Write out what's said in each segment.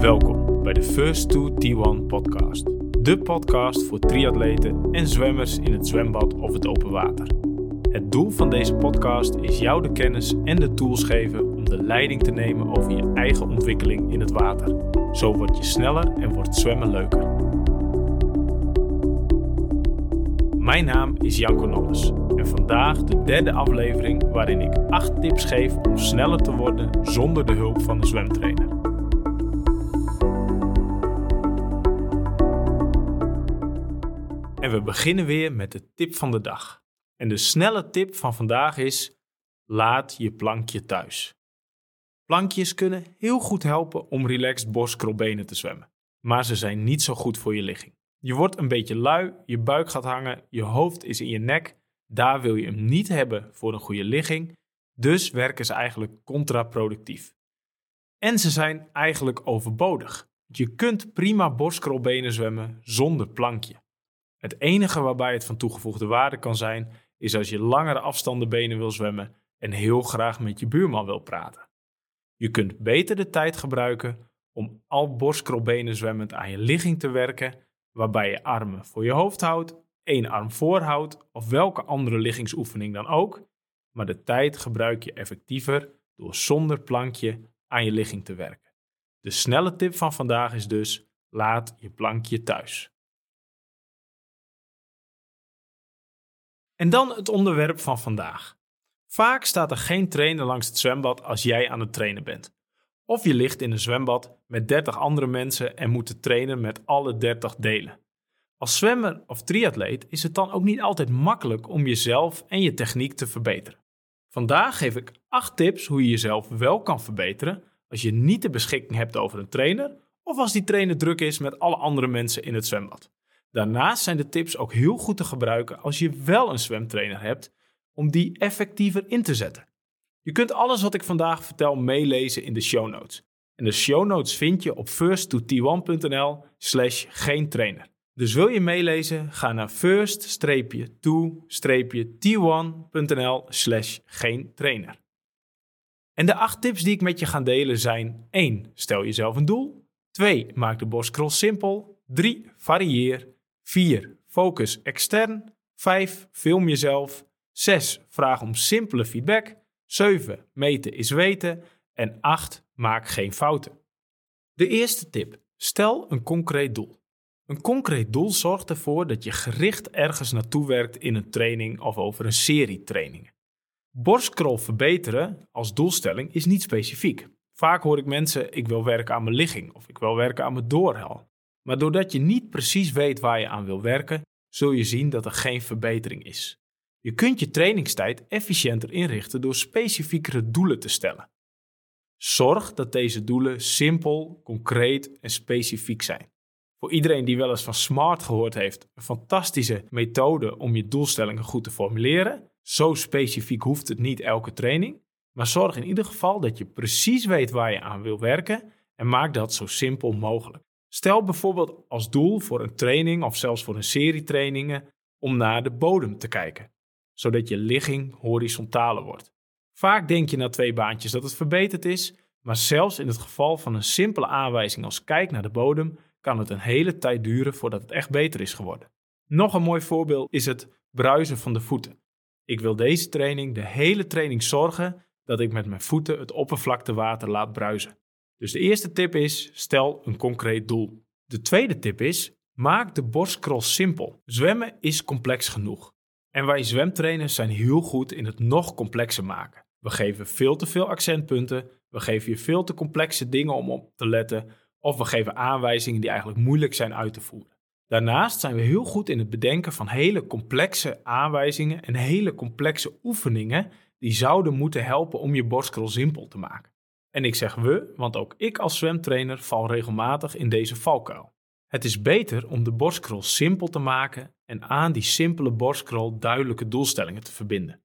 Welkom bij de First to T1 podcast. De podcast voor triatleten en zwemmers in het zwembad of het open water. Het doel van deze podcast is jou de kennis en de tools geven om de leiding te nemen over je eigen ontwikkeling in het water. Zo word je sneller en wordt zwemmen leuker. Mijn naam is Janko Nolles en vandaag de derde aflevering waarin ik 8 tips geef om sneller te worden zonder de hulp van een zwemtrainer. En we beginnen weer met de tip van de dag. En de snelle tip van vandaag is: laat je plankje thuis. Plankjes kunnen heel goed helpen om relaxed borstkrolbenen te zwemmen, maar ze zijn niet zo goed voor je ligging. Je wordt een beetje lui, je buik gaat hangen, je hoofd is in je nek. Daar wil je hem niet hebben voor een goede ligging, dus werken ze eigenlijk contraproductief. En ze zijn eigenlijk overbodig. Je kunt prima borstkrolbenen zwemmen zonder plankje. Het enige waarbij het van toegevoegde waarde kan zijn, is als je langere afstanden benen wil zwemmen en heel graag met je buurman wil praten. Je kunt beter de tijd gebruiken om al borstkrolbenen zwemmend aan je ligging te werken, waarbij je armen voor je hoofd houdt, één arm voorhoudt of welke andere liggingsoefening dan ook, maar de tijd gebruik je effectiever door zonder plankje aan je ligging te werken. De snelle tip van vandaag is dus: laat je plankje thuis. En dan het onderwerp van vandaag. Vaak staat er geen trainer langs het zwembad als jij aan het trainen bent. Of je ligt in een zwembad met 30 andere mensen en moet de met alle 30 delen. Als zwemmer of triatleet is het dan ook niet altijd makkelijk om jezelf en je techniek te verbeteren. Vandaag geef ik 8 tips hoe je jezelf wel kan verbeteren als je niet de beschikking hebt over een trainer of als die trainer druk is met alle andere mensen in het zwembad. Daarnaast zijn de tips ook heel goed te gebruiken als je wel een zwemtrainer hebt, om die effectiever in te zetten. Je kunt alles wat ik vandaag vertel meelezen in de show notes. En de show notes vind je op first2t1.nl slash geen trainer. Dus wil je meelezen, ga naar first-to-t1.nl slash geen trainer. En de acht tips die ik met je ga delen zijn 1. Stel jezelf een doel. 2. Maak de borstcross simpel. 3. Varieer. 4. Focus extern. 5. Film jezelf. 6. Vraag om simpele feedback. 7. Meten is weten. En 8. Maak geen fouten. De eerste tip. Stel een concreet doel. Een concreet doel zorgt ervoor dat je gericht ergens naartoe werkt in een training of over een serie trainingen. Borstkrol verbeteren als doelstelling is niet specifiek. Vaak hoor ik mensen: ik wil werken aan mijn ligging of ik wil werken aan mijn doorhel. Maar doordat je niet precies weet waar je aan wil werken, zul je zien dat er geen verbetering is. Je kunt je trainingstijd efficiënter inrichten door specifiekere doelen te stellen. Zorg dat deze doelen simpel, concreet en specifiek zijn. Voor iedereen die wel eens van SMART gehoord heeft, een fantastische methode om je doelstellingen goed te formuleren. Zo specifiek hoeft het niet elke training, maar zorg in ieder geval dat je precies weet waar je aan wil werken en maak dat zo simpel mogelijk. Stel bijvoorbeeld als doel voor een training of zelfs voor een serie trainingen om naar de bodem te kijken, zodat je ligging horizontaler wordt. Vaak denk je na twee baantjes dat het verbeterd is, maar zelfs in het geval van een simpele aanwijzing als kijk naar de bodem kan het een hele tijd duren voordat het echt beter is geworden. Nog een mooi voorbeeld is het bruisen van de voeten. Ik wil deze training de hele training zorgen dat ik met mijn voeten het oppervlaktewater laat bruisen. Dus de eerste tip is: stel een concreet doel. De tweede tip is: maak de borstcross simpel. Zwemmen is complex genoeg. En wij zwemtrainers zijn heel goed in het nog complexer maken. We geven veel te veel accentpunten, we geven je veel te complexe dingen om op te letten, of we geven aanwijzingen die eigenlijk moeilijk zijn uit te voeren. Daarnaast zijn we heel goed in het bedenken van hele complexe aanwijzingen en hele complexe oefeningen die zouden moeten helpen om je borstcrawl simpel te maken. En ik zeg we, want ook ik als zwemtrainer val regelmatig in deze valkuil. Het is beter om de borstcrawl simpel te maken en aan die simpele borstcrawl duidelijke doelstellingen te verbinden.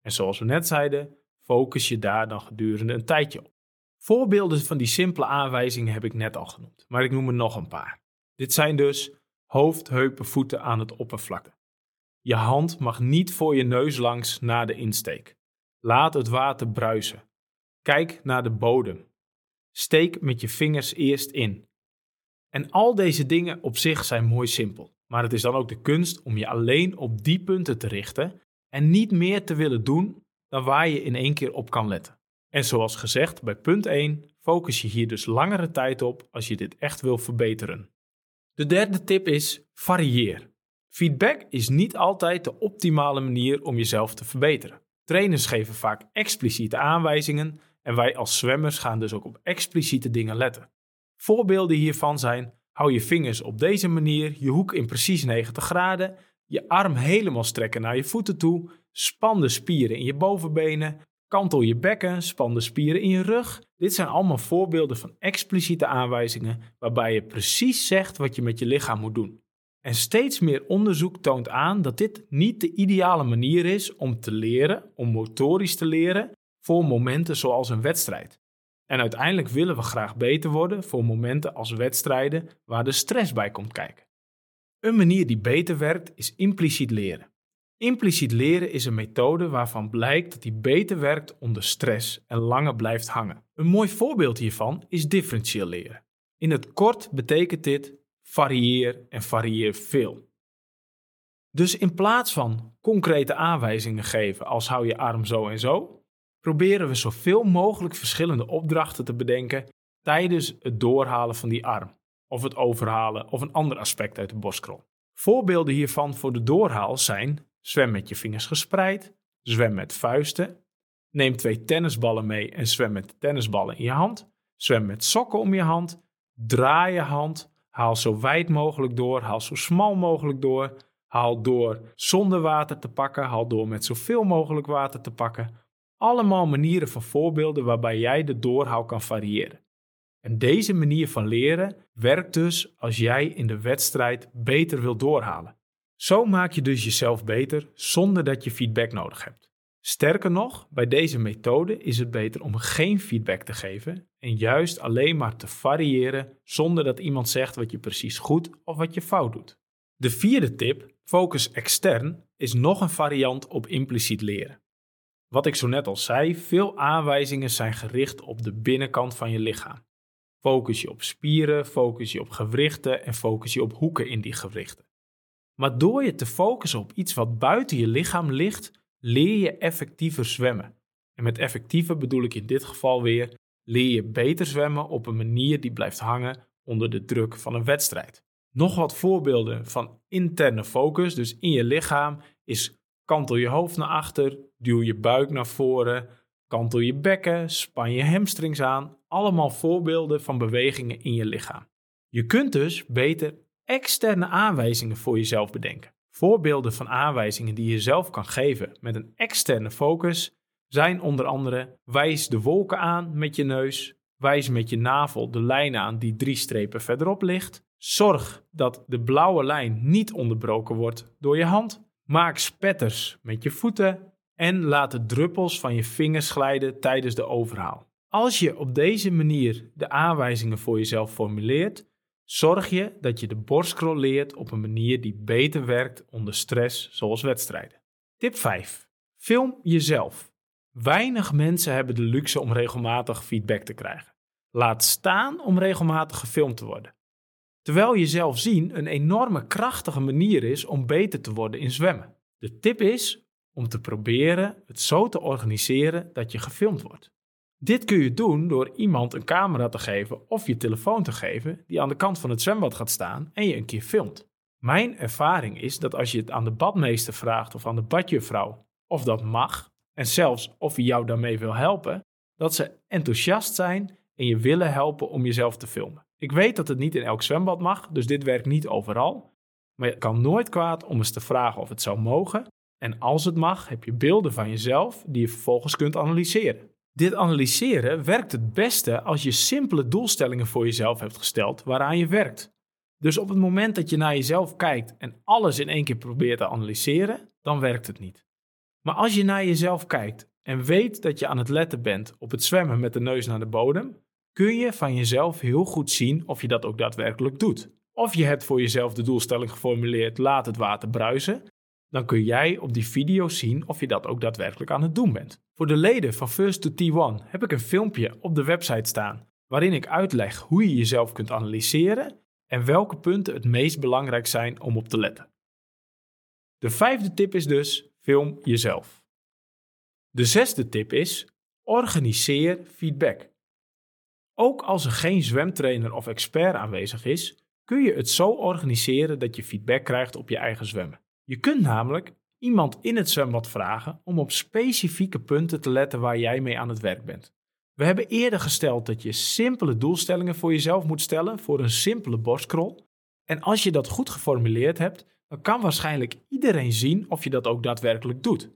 En zoals we net zeiden, focus je daar dan gedurende een tijdje op. Voorbeelden van die simpele aanwijzingen heb ik net al genoemd, maar ik noem er nog een paar. Dit zijn dus hoofd, heupen, voeten aan het oppervlakte. Je hand mag niet voor je neus langs na de insteek. Laat het water bruisen. Kijk naar de bodem. Steek met je vingers eerst in. En al deze dingen op zich zijn mooi simpel. Maar het is dan ook de kunst om je alleen op die punten te richten en niet meer te willen doen dan waar je in één keer op kan letten. En zoals gezegd, bij punt 1 focus je hier dus langere tijd op als je dit echt wil verbeteren. De derde tip is varieer. Feedback is niet altijd de optimale manier om jezelf te verbeteren. Trainers geven vaak expliciete aanwijzingen en wij als zwemmers gaan dus ook op expliciete dingen letten. Voorbeelden hiervan zijn: hou je vingers op deze manier, je hoek in precies 90 graden, je arm helemaal strekken naar je voeten toe, span de spieren in je bovenbenen, kantel je bekken, span de spieren in je rug. Dit zijn allemaal voorbeelden van expliciete aanwijzingen waarbij je precies zegt wat je met je lichaam moet doen. En steeds meer onderzoek toont aan dat dit niet de ideale manier is om te leren, om motorisch te leren, voor momenten zoals een wedstrijd. En uiteindelijk willen we graag beter worden voor momenten als wedstrijden waar de stress bij komt kijken. Een manier die beter werkt is impliciet leren. Impliciet leren is een methode waarvan blijkt dat die beter werkt onder stress en langer blijft hangen. Een mooi voorbeeld hiervan is differentieel leren. In het kort betekent dit varieer en varieer veel. Dus in plaats van concrete aanwijzingen geven als hou je arm zo en zo, proberen we zoveel mogelijk verschillende opdrachten te bedenken tijdens het doorhalen van die arm, of het overhalen of een ander aspect uit de borstkrol. Voorbeelden hiervan voor de doorhaal zijn zwem met je vingers gespreid, zwem met vuisten, neem twee tennisballen mee en zwem met de tennisballen in je hand, zwem met sokken om je hand, draai je hand, Haal zo wijd mogelijk door, haal zo smal mogelijk door. Haal door zonder water te pakken, haal door met zoveel mogelijk water te pakken. Allemaal manieren van voorbeelden waarbij jij de doorhaal kan variëren. En deze manier van leren werkt dus als jij in de wedstrijd beter wil doorhalen. Zo maak je dus jezelf beter zonder dat je feedback nodig hebt. Sterker nog, bij deze methode is het beter om geen feedback te geven en juist alleen maar te variëren zonder dat iemand zegt wat je precies goed of wat je fout doet. De vierde tip, focus extern, is nog een variant op impliciet leren. Wat ik zo net al zei, veel aanwijzingen zijn gericht op de binnenkant van je lichaam. Focus je op spieren, focus je op gewrichten en focus je op hoeken in die gewrichten. Maar door je te focussen op iets wat buiten je lichaam ligt, leer je effectiever zwemmen. En met effectiever bedoel ik in dit geval weer, leer je beter zwemmen op een manier die blijft hangen onder de druk van een wedstrijd. Nog wat voorbeelden van interne focus, dus in je lichaam, is kantel je hoofd naar achter, duw je buik naar voren, kantel je bekken, span je hamstrings aan. Allemaal voorbeelden van bewegingen in je lichaam. Je kunt dus beter externe aanwijzingen voor jezelf bedenken. Voorbeelden van aanwijzingen die je zelf kan geven met een externe focus zijn onder andere wijs de wolken aan met je neus, wijs met je navel de lijn aan die drie strepen verderop ligt, zorg dat de blauwe lijn niet onderbroken wordt door je hand, maak spetters met je voeten en laat de druppels van je vingers glijden tijdens de overhaal. Als je op deze manier de aanwijzingen voor jezelf formuleert, Zorg je dat je de borstcrawl leert op een manier die beter werkt onder stress, zoals wedstrijden. Tip 5. Film jezelf. Weinig mensen hebben de luxe om regelmatig feedback te krijgen. Laat staan om regelmatig gefilmd te worden. Terwijl jezelf zien een enorme krachtige manier is om beter te worden in zwemmen. De tip is om te proberen het zo te organiseren dat je gefilmd wordt. Dit kun je doen door iemand een camera te geven of je telefoon te geven die aan de kant van het zwembad gaat staan en je een keer filmt. Mijn ervaring is dat als je het aan de badmeester vraagt of aan de badjuffrouw of dat mag, en zelfs of hij jou daarmee wil helpen, dat ze enthousiast zijn en je willen helpen om jezelf te filmen. Ik weet dat het niet in elk zwembad mag, dus dit werkt niet overal. Maar het kan nooit kwaad om eens te vragen of het zou mogen. En als het mag, heb je beelden van jezelf die je vervolgens kunt analyseren. Dit analyseren werkt het beste als je simpele doelstellingen voor jezelf hebt gesteld waaraan je werkt. Dus op het moment dat je naar jezelf kijkt en alles in één keer probeert te analyseren, dan werkt het niet. Maar als je naar jezelf kijkt en weet dat je aan het letten bent op het zwemmen met de neus naar de bodem, kun je van jezelf heel goed zien of je dat ook daadwerkelijk doet. Of je hebt voor jezelf de doelstelling geformuleerd: laat het water bruisen dan kun jij op die video zien of je dat ook daadwerkelijk aan het doen bent. Voor de leden van First to T1 heb ik een filmpje op de website staan waarin ik uitleg hoe je jezelf kunt analyseren en welke punten het meest belangrijk zijn om op te letten. De vijfde tip is dus: film jezelf. De zesde tip is: organiseer feedback. Ook als er geen zwemtrainer of expert aanwezig is, kun je het zo organiseren dat je feedback krijgt op je eigen zwemmen. Je kunt namelijk iemand in het zwembad vragen om op specifieke punten te letten waar jij mee aan het werk bent. We hebben eerder gesteld dat je simpele doelstellingen voor jezelf moet stellen voor een simpele borstkrol. En als je dat goed geformuleerd hebt, dan kan waarschijnlijk iedereen zien of je dat ook daadwerkelijk doet.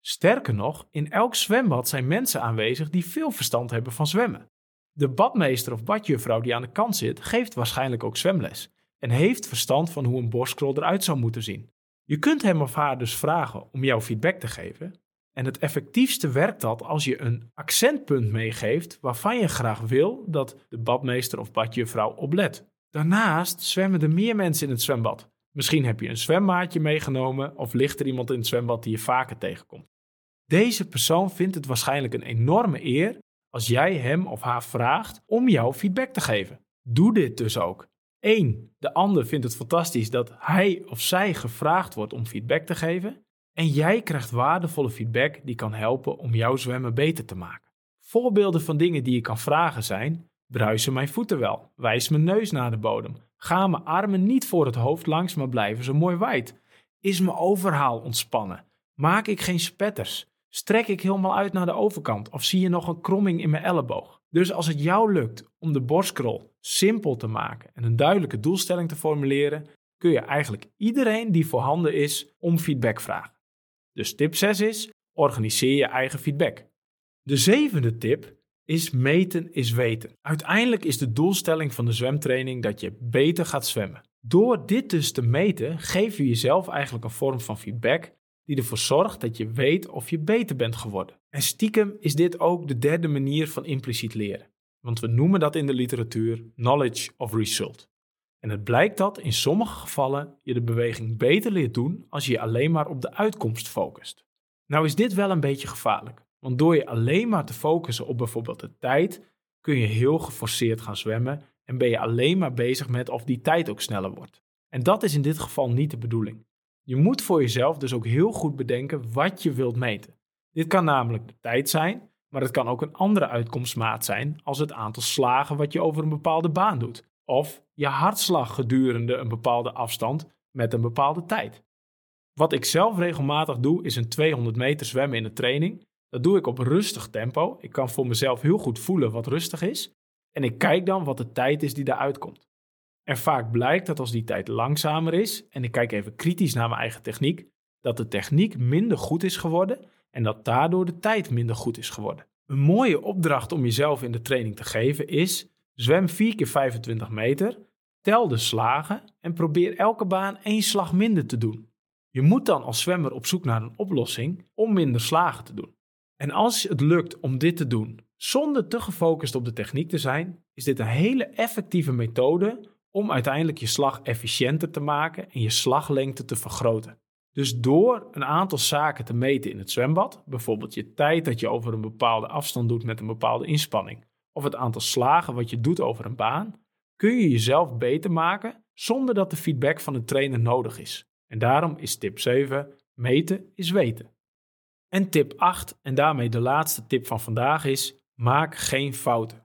Sterker nog, in elk zwembad zijn mensen aanwezig die veel verstand hebben van zwemmen. De badmeester of badjuffrouw die aan de kant zit, geeft waarschijnlijk ook zwemles en heeft verstand van hoe een borstkrol eruit zou moeten zien. Je kunt hem of haar dus vragen om jouw feedback te geven. En het effectiefste werkt dat als je een accentpunt meegeeft waarvan je graag wil dat de badmeester of badjuffrouw op let. Daarnaast zwemmen er meer mensen in het zwembad. Misschien heb je een zwemmaatje meegenomen of ligt er iemand in het zwembad die je vaker tegenkomt. Deze persoon vindt het waarschijnlijk een enorme eer als jij hem of haar vraagt om jouw feedback te geven. Doe dit dus ook. 1. De ander vindt het fantastisch dat hij of zij gevraagd wordt om feedback te geven. En jij krijgt waardevolle feedback die kan helpen om jouw zwemmen beter te maken. Voorbeelden van dingen die je kan vragen zijn: bruisen mijn voeten wel? Wijs mijn neus naar de bodem? Gaan mijn armen niet voor het hoofd langs, maar blijven ze mooi wijd? Is mijn overhaal ontspannen? Maak ik geen spetters? Strek ik helemaal uit naar de overkant of zie je nog een kromming in mijn elleboog? Dus als het jou lukt om de borstkrol simpel te maken en een duidelijke doelstelling te formuleren, kun je eigenlijk iedereen die voorhanden is om feedback vragen. Dus tip 6 is: organiseer je eigen feedback. De zevende tip is meten is weten. Uiteindelijk is de doelstelling van de zwemtraining dat je beter gaat zwemmen. Door dit dus te meten, geef je jezelf eigenlijk een vorm van feedback die ervoor zorgt dat je weet of je beter bent geworden. En stiekem is dit ook de derde manier van impliciet leren. Want we noemen dat in de literatuur knowledge of result. En het blijkt dat in sommige gevallen je de beweging beter leert doen als je je alleen maar op de uitkomst focust. Nou is dit wel een beetje gevaarlijk, want door je alleen maar te focussen op bijvoorbeeld de tijd, kun je heel geforceerd gaan zwemmen en ben je alleen maar bezig met of die tijd ook sneller wordt. En dat is in dit geval niet de bedoeling. Je moet voor jezelf dus ook heel goed bedenken wat je wilt meten. Dit kan namelijk de tijd zijn, maar het kan ook een andere uitkomstmaat zijn als het aantal slagen wat je over een bepaalde baan doet. Of je hartslag gedurende een bepaalde afstand met een bepaalde tijd. Wat ik zelf regelmatig doe is een 200 meter zwemmen in de training. Dat doe ik op rustig tempo. Ik kan voor mezelf heel goed voelen wat rustig is. En ik kijk dan wat de tijd is die daaruit komt. En vaak blijkt dat als die tijd langzamer is, en ik kijk even kritisch naar mijn eigen techniek, dat de techniek minder goed is geworden en dat daardoor de tijd minder goed is geworden. Een mooie opdracht om jezelf in de training te geven is: zwem 4 keer 25 meter, tel de slagen en probeer elke baan één slag minder te doen. Je moet dan als zwemmer op zoek naar een oplossing om minder slagen te doen. En als het lukt om dit te doen zonder te gefocust op de techniek te zijn, is dit een hele effectieve methode om uiteindelijk je slag efficiënter te maken en je slaglengte te vergroten. Dus door een aantal zaken te meten in het zwembad, bijvoorbeeld je tijd dat je over een bepaalde afstand doet met een bepaalde inspanning, of het aantal slagen wat je doet over een baan, kun je jezelf beter maken zonder dat de feedback van de trainer nodig is. En daarom is tip 7: meten is weten. En tip 8, en daarmee de laatste tip van vandaag is: maak geen fouten.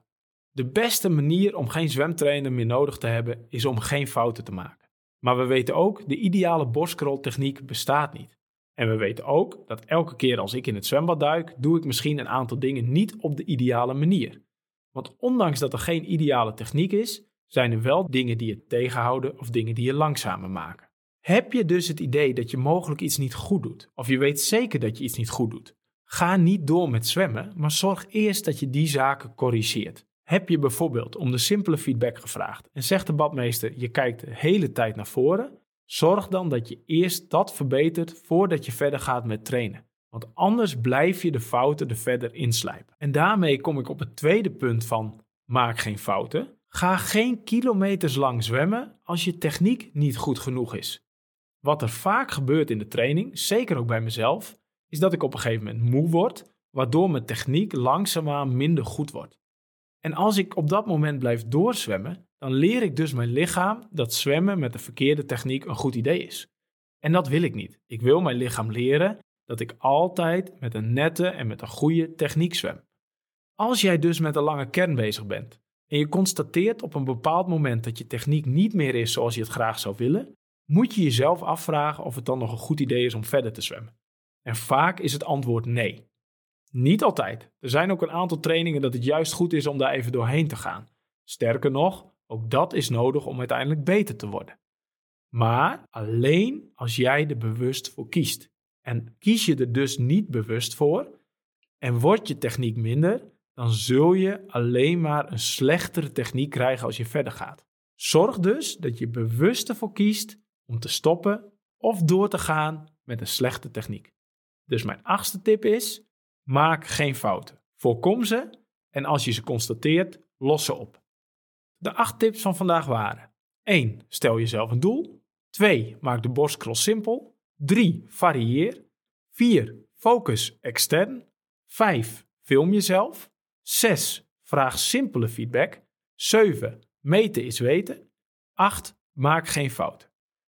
De beste manier om geen zwemtrainer meer nodig te hebben is om geen fouten te maken. Maar we weten ook, de ideale borstkroltechniek bestaat niet. En we weten ook dat elke keer als ik in het zwembad duik, doe ik misschien een aantal dingen niet op de ideale manier. Want ondanks dat er geen ideale techniek is, zijn er wel dingen die je tegenhouden of dingen die je langzamer maken. Heb je dus het idee dat je mogelijk iets niet goed doet, of je weet zeker dat je iets niet goed doet, ga niet door met zwemmen, maar zorg eerst dat je die zaken corrigeert. Heb je bijvoorbeeld om de simpele feedback gevraagd en zegt de badmeester je kijkt de hele tijd naar voren, zorg dan dat je eerst dat verbetert voordat je verder gaat met trainen. Want anders blijf je de fouten er verder inslijpen. En daarmee kom ik op het tweede punt van maak geen fouten. Ga geen kilometers lang zwemmen als je techniek niet goed genoeg is. Wat er vaak gebeurt in de training, zeker ook bij mezelf, is dat ik op een gegeven moment moe word, waardoor mijn techniek langzaamaan minder goed wordt. En als ik op dat moment blijf doorzwemmen, dan leer ik dus mijn lichaam dat zwemmen met de verkeerde techniek een goed idee is. En dat wil ik niet. Ik wil mijn lichaam leren dat ik altijd met een nette en met een goede techniek zwem. Als jij dus met een lange kern bezig bent en je constateert op een bepaald moment dat je techniek niet meer is zoals je het graag zou willen, moet je jezelf afvragen of het dan nog een goed idee is om verder te zwemmen. En vaak is het antwoord nee. Niet altijd. Er zijn ook een aantal trainingen dat het juist goed is om daar even doorheen te gaan. Sterker nog, ook dat is nodig om uiteindelijk beter te worden. Maar alleen als jij er bewust voor kiest. En kies je er dus niet bewust voor en wordt je techniek minder, dan zul je alleen maar een slechtere techniek krijgen als je verder gaat. Zorg dus dat je bewust ervoor kiest om te stoppen of door te gaan met een slechte techniek. Dus mijn achtste tip is: maak geen fouten. Voorkom ze en als je ze constateert, los ze op. De acht tips van vandaag waren: 1. Stel jezelf een doel. 2. Maak de borstcross simpel. 3. Varieer. 4. Focus extern. 5. Film jezelf. 6. Vraag simpele feedback. 7. Meten is weten. 8. Maak geen fout.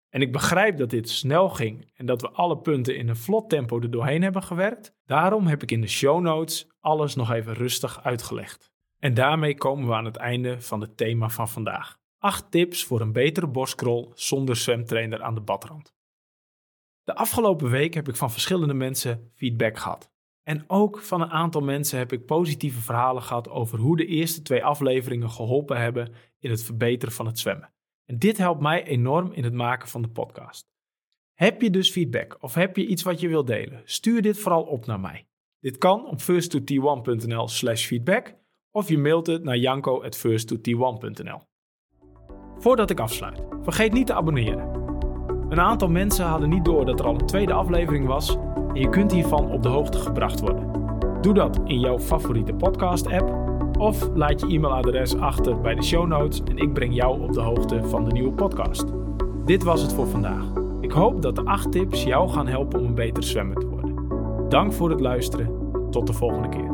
En ik begrijp dat dit snel ging en dat we alle punten in een vlot tempo er doorheen hebben gewerkt. Daarom heb ik in de show notes alles nog even rustig uitgelegd. En daarmee komen we aan het einde van het thema van vandaag. 8 tips voor een betere borstkrol zonder zwemtrainer aan de badrand. De afgelopen week heb ik van verschillende mensen feedback gehad. En ook van een aantal mensen heb ik positieve verhalen gehad over hoe de eerste twee afleveringen geholpen hebben in het verbeteren van het zwemmen. En dit helpt mij enorm in het maken van de podcast. Heb je dus feedback of heb je iets wat je wilt delen? Stuur dit vooral op naar mij. Dit kan op first2t1.nl slash feedback of je mailt het naar janko@first2t1.nl. Voordat ik afsluit, vergeet niet te abonneren. Een aantal mensen hadden niet door dat er al een tweede aflevering was en je kunt hiervan op de hoogte gebracht worden. Doe dat in jouw favoriete podcast-app of laat je e-mailadres achter bij de show notes en ik breng jou op de hoogte van de nieuwe podcast. Dit was het voor vandaag. Ik hoop dat de 8 tips jou gaan helpen om een beter zwemmer te worden. Dank voor het luisteren. Tot de volgende keer.